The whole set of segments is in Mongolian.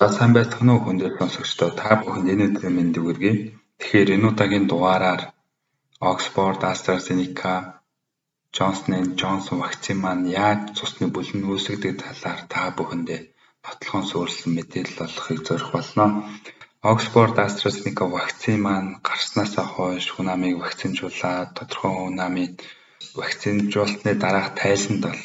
За сайн байцгаана уу хүндрэл сонсогчдоо та бүхэнд энэ өдрийн мэндийг хүргэе. Тэгэхээр энэ удаагийн дугаараар Oxford AstraZeneca Johnson & Johnson вакцин маань яаж цусны бүлэн үүсгдэг талаар та бүхэндээ нотлохоон суурилсан мэдээлэл олохыг зорих болно. Oxford AstraZeneca вакцин маань гарснаасаа хойш хүн амыг вакцинжуулаад тодорхой хүн амын вакцинжуулалтны дараах тайланд бол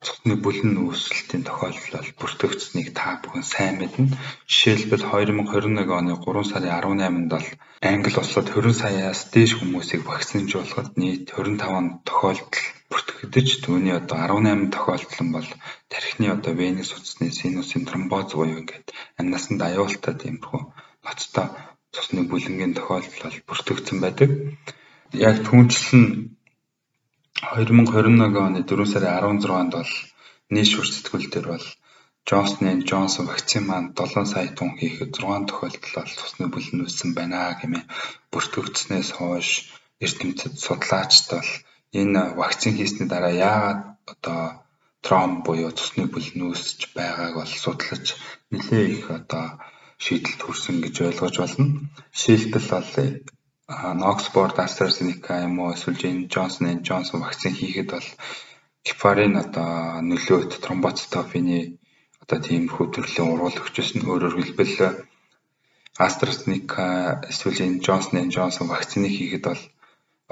цусны бүлэн үүсэлтийн тохиолдол бүртгэгдсэнийг та бүхэн сайн мэднэ. Жишээлбэл 2021 оны 3 сарын 18-нд бол Англи улсад 20 саяас дээш хүмүүсийг вакцинжуулахад нийт 25 тохиолдол бүртгэгдэж түүний одоо 18 тохиолдол нь бол тархины одоо венес утасны синусын тромбоз буюу ингээд амнасанд аюултай тиймэрхүү ноцтой цусны бүлэнгийн тохиолдол бол бүртгэгдсэн байдаг. Яг түүнчлэн 2021 оны 4 сарын 16-нд бол нийт шүр сэтгүүл дээр бол Johnson & Johnson вакцин маань 7 сая тонн хийхэд 6 тохиолдол бол цусны бүлэн үүссэн байна гэмээр бүртгэгдснээс хойш эрдэмтэд судлаачд бол энэ вакцин хийсний дараа яагаад одоо тромб буюу цусны бүлэн үүсэж байгааг бол судлаж нэлээ их одоо шийдэлд хүрсэн гэж ойлгож болно. Жишээлбэл бол Oxford AstraZeneca юм уу эсвэл Johnson & Johnson вакцин хийхэд бол гепарин одоо нөлөөт тромбоцитопины одоо тиймэрхүү төрлийн ургал өгчөөс нь өөрөөр хэлбэл AstraZeneca эсвэл Johnson & Johnson вакциныг хийхэд бол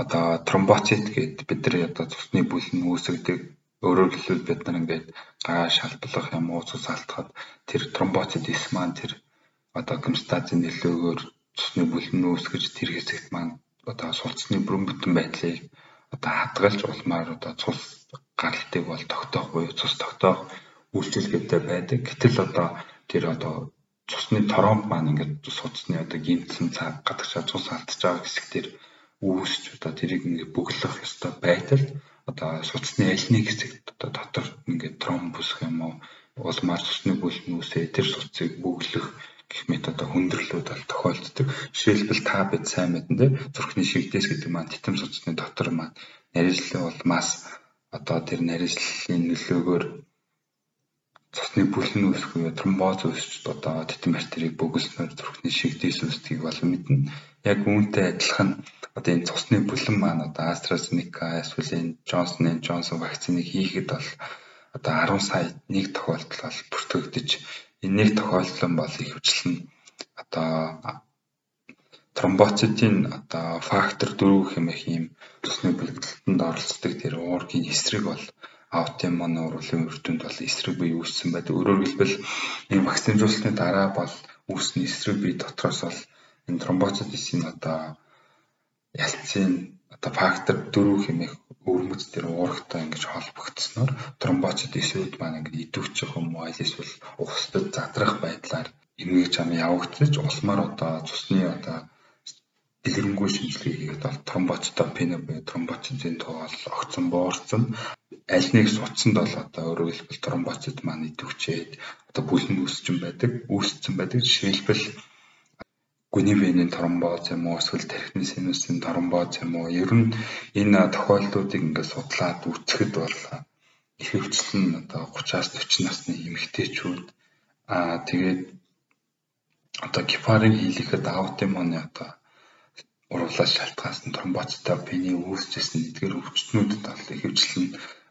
одоо тромбоцит гэдэг бид нар одоо цусны бүлэн үүсгдэг. Өөрөөр хэлбэл бид нар ингээд гаа шалтлах юм уу цус алдахад тэр тромбоцит ис маань тэр одоо гемостазын нөлөөгөөр цусны бүлэн үүсгэж тэр хэсэгт маань одоо сулцны бүрэн бүтэн байдлыг одоо хадгалж улмаар одоо цус гаралтыг бол тогтоох буюу цус тогтоох үйлчилгээтэй байдаг. Гэтэл одоо тэр одоо цусны торомб маань ингээд судасны одоо гинцэн цаг гадагшаа цус алдчихж байгаа хэсэг тэр үүсч одоо тэрийг ингээд бүглэх ёстой байтал одоо судасны аль нэг хэсэгт одоо дотор ингээд тромб үсэх юм уу улмаар цусны бүлэн үүсээ тэр судсыг бүглэх гэх мэт одоо хүндрэлүүд бол тохиолддог. Жишээлбэл та бид сайн мэднэ те зүрхний шигдээс гэдэг маань титэм судасны дотор маань нарийслын улмаас одоо тэр нарийслын нөлөөгөөр цусны бүлэн үүсэх үе тромбоз үүсч одоо титэм артерийг бөглснөөр зүрхний шигдээс үүсдгийг бол мэднэ. Яг үүнтэй адилхан одоо энэ цусны бүлэн маань одоо AstraZeneca эсвэл энэ Johnson & Johnson вакциныг хийхэд бол одоо 10 сая нэг тохиолдол бол бүртгэгдэж Энэ нэг тохиолдол нь бол ихэвчлэн одоо тромбоцитын одоо фактор 4 хэмээх ийм цусны бэлгэлтэнд оролцдог тэр уургийн эсрэг бол аутоиммун уургалын үр дүнд бол эсрэг бий үүссэн байдаг. Өөрөөр хэлбэл энэ вакцинжуулалтын дараа бол үүснэ эсрэг бий дотроос бол энэ тромбоцитын одоо ялцын одоо фактор 4 хэмээх өвөрмөц тэр уургатай ингэж холбогдсноор тромбоцит эсүүд маань ингэ идэвхчих юм уу? Аль эсвэл ухсдад задрах байдлаар эмгэж ам явагдаж улмаар одоо цусны одоо дэлгэрэнгүй шинжилгээ хийгээд бол тромбоцитопен буюу тромбоцитын тоол огцон буурсан. Аль нэг суцсанд бол одоо өөрөөр хэлбэл тромбоцит маань идэвхжээд одоо бүлэн үүсчин байдаг үүссэн байдаг. Жишээлбэл гүний венийн тромбоз юм уу эсвэл тархины синусын тромбоз юм уу ер нь энэ тохиолдлуудыг ингээд судлаад үзэхэд бол ихэвчлэн одоо 30-аас 40 насны эмэгтэйчүүд аа тэгээд одоо гепарын хийлэхэд аутоиммуны одоо урвалаас шалтгаалсан тромбоцитопений үүсчихсэн эдгээр өвчтнүүдэд бол ихэвчлэн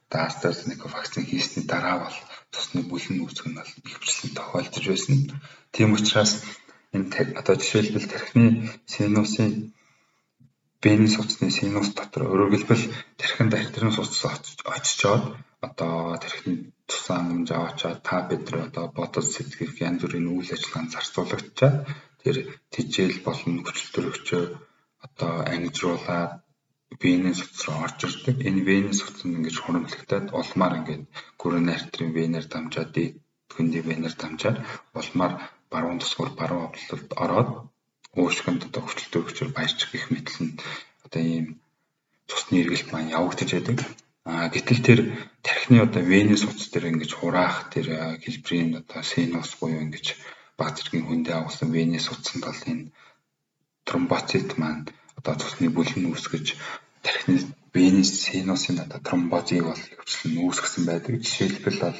одоо AstraZeneca вакцин хийсний дараа бол цусны бүлэн үүсгэх нь бол ихэвчлэн тохиолдож байсан. Тийм учраас энэ одоо жишээлбэл тархины синусын венес утасны синус дотор өөрөөр хэлбэл тархинд артерийн утас очичоод одоо тархины тусаа хангамж аваачаад та бидрээ одоо бодол сэтгэх янз бүрийн үйл ажиллагаанд зарцуулагчаа тэр тижэл болон хүчил төрөгчөө одоо ангижруулаад венес утас руу орж ирдэг. Энэ венес утас нь ингэж хуримлагтаад улмаар ингээд гүрэн артерийн венээр дамжаад дээд хөндий венээр дамжаад улмаар баруун тусгаар баруун овдлолд ороод уушгинд одоо хүчтэй хүчээр баярч гих мэтэл нь одоо ийм цусны эргэлт маань явагдаж байдаг. А гэтэл тэр тархины одоо венес утас дээр ингэж хураах тэр хэлбэрийн одоо синус буюу ингэж баг зэргийн хүндээ агуулсан венес утсанд бол энэ тромбоцит маань одоо цусны бүлэн үүсгэж тархины венес синусын одоо тромбозыг бол хөвчлэн үүсгэсэн байдаг. Жишээлбэл бол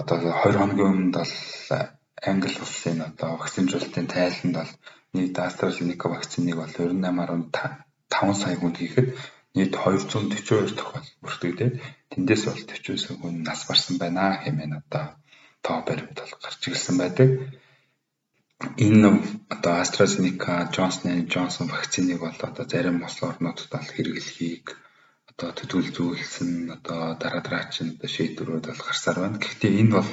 одоо 20 хоногийн өмнө бол Англи улсын одоо вакцинжуулалтын тайланд бол нийт AstraZeneca вакциныг бол 28.5 сая хүнд хийхэд нийт 242 тохиол бүртгэгдээд тэндээс бол 49 хүн нас барсан байна хэмээн одоо тоо баримт бол гарч ирсэн байдаг. Энэ одоо AstraZeneca, Johnson Johnson вакциныг бол одоо зарим улс орнуудад бол хэрэглэхийг одоо төдөлзүүлсэн одоо дараа дараачин одоо шийдвэрүүд бол гарсаар байна. Гэхдээ энэ бол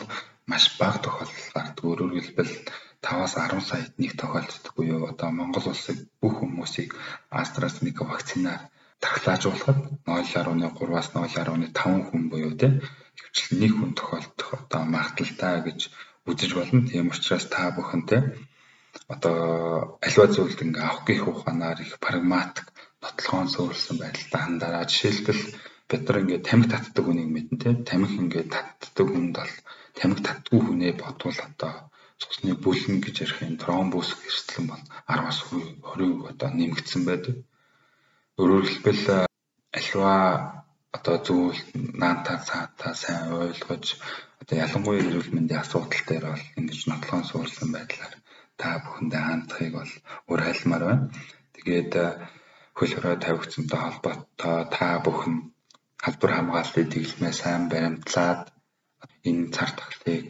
маш бага тохиолдол гардаг. Өөрөөр хэлбэл 5-аас 10 саяд нэг тохиолддог буюу одоо Монгол улсыг бүх хүмүүсийг AstraZeneca вакцинаар тахлаажуулахад 0.3-аас 0.5 хүн буюу тийм хөвчлэн нэг хүн тохиолдох одоо магадaltaа гэж үзэж болно. Тийм учраас та бүхэнтэй одоо аливаа зүйлд ингээ авахгүйх ухаанаар их прагматик нотлохоон суурилсан байдалтай хандаараа жишээлбэл бид нар ингээ тамхи татдаг хүнийг мэднэ тийм тамхи ингээ татдаг хүнд бол тамхи татдгүй хүнээ бодвол одоо цусны бүлэн гэж ярих энэ тромбоз эрсдэл нь бол 10-аас 20 одоо нэмэгдсэн байдаг. Өөрөөр хэлбэл альва одоо зүйл наантаа цаатаа сайн ойлгож одоо ялангуяа эрүүл мэндийн асуудал дээр бол ингэж нотлохоон суурсан байдлаар та бүхэндээ хандахыг бол уриалмаар байна. Тэгээд хөл хорой тавигдсантай холбоотой та бүхэн халдвар хамгааллын дэглэмээ сайн баримтлаад энэ цар тахлыг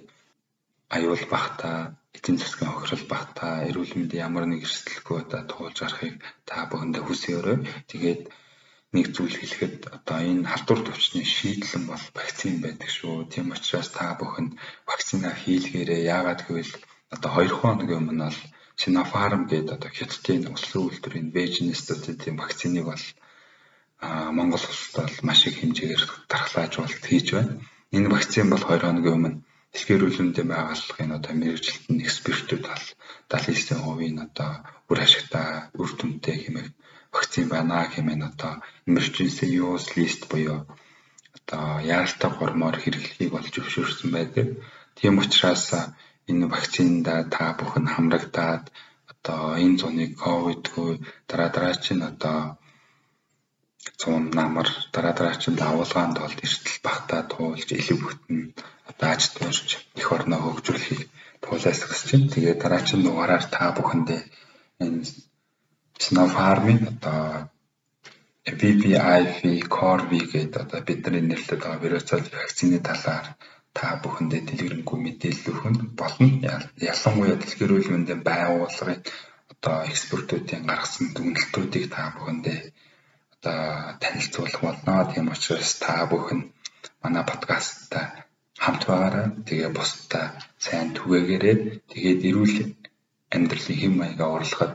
аюул багтаа эзэн засгийн хохирол багтаа эрүүл мэндийн ямар нэг эрсдэлгүй одоо туулж гарахыг та бүхэндээ хүсээрэй. Тэгээд нэг зүйл хэлэхэд одоо энэ халдвар төвчний шийдлэн бол вакцин байдаг шүү. Тийм учраас та бүхэн вакцина хийлгээрэй. Яагаад гэвэл одоо 2 хоногийн өмнө бол Sinopharm гэдэг одоо хятадын улсын үйлдвэрийн Beijing-ийн вакциныг бол Монгол улсад бол маш их хэмжээгээр дархлаажуулалт хийж байна. Энэ вакцин бол 2 хоногийн өмнө эрүүл мэндийн байгууллагын одоо мэрэгжилтэн экспертүүд бол 79% нь одоо үр ашигтай үр дүнтэй хэмээх вакцин байна хэмээн одоо emergency use list буюу одоо яаралтай гормоор хэрэглэхийг болж зөвшөөрсөн байдаг. Тийм учраас энэ вакцинда та бүхэн хамрагдаад одоо энэ зуныг ковидгүй дараа дараачин одоо цуун намар дараа дараачин давуулгаанд бол эрсдэл багтаа туулж илүү бүтэн одоо аж төрж их орноо хөгжүүлэхийг туулайсгаж чинь. Тэгээ дараачин дугаараар та бүхэндээ энэ Sinopharm-ийн одоо VVIV, CoreV гэдэг одоо бидний нэрлэдэг байгаа вирусол вакцины талаар та бүхэндээ дэлгэрэнгүй мэдээлэл өгөх болно. Ялангуяа дэлхийн эрүүл мэндийн байгууллагын одоо экспертүүдийн гаргасан дүгнэлтүүдийг та бүхэндээ одоо танилцуулах болно. Тийм учраас та бүхэн манай подкасттай хамт байгаарай. Тэгээ бусдаа сайн түгээгээрэй. Тэгээд эрүүл амьдралын хэм маягаа орлоход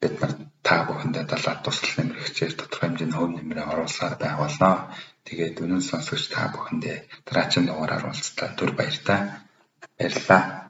бид нар та бүхэндээ далаад тусал нэмэрхчээр тодорхой хэмжээний хөв нэмрээ оруулсаар байгуулнаа. Тэгээд өнөө сонсогч та бүхэндээ дараагийн дугаараар уулзлаа. Түр баярлалаа. Баярлалаа.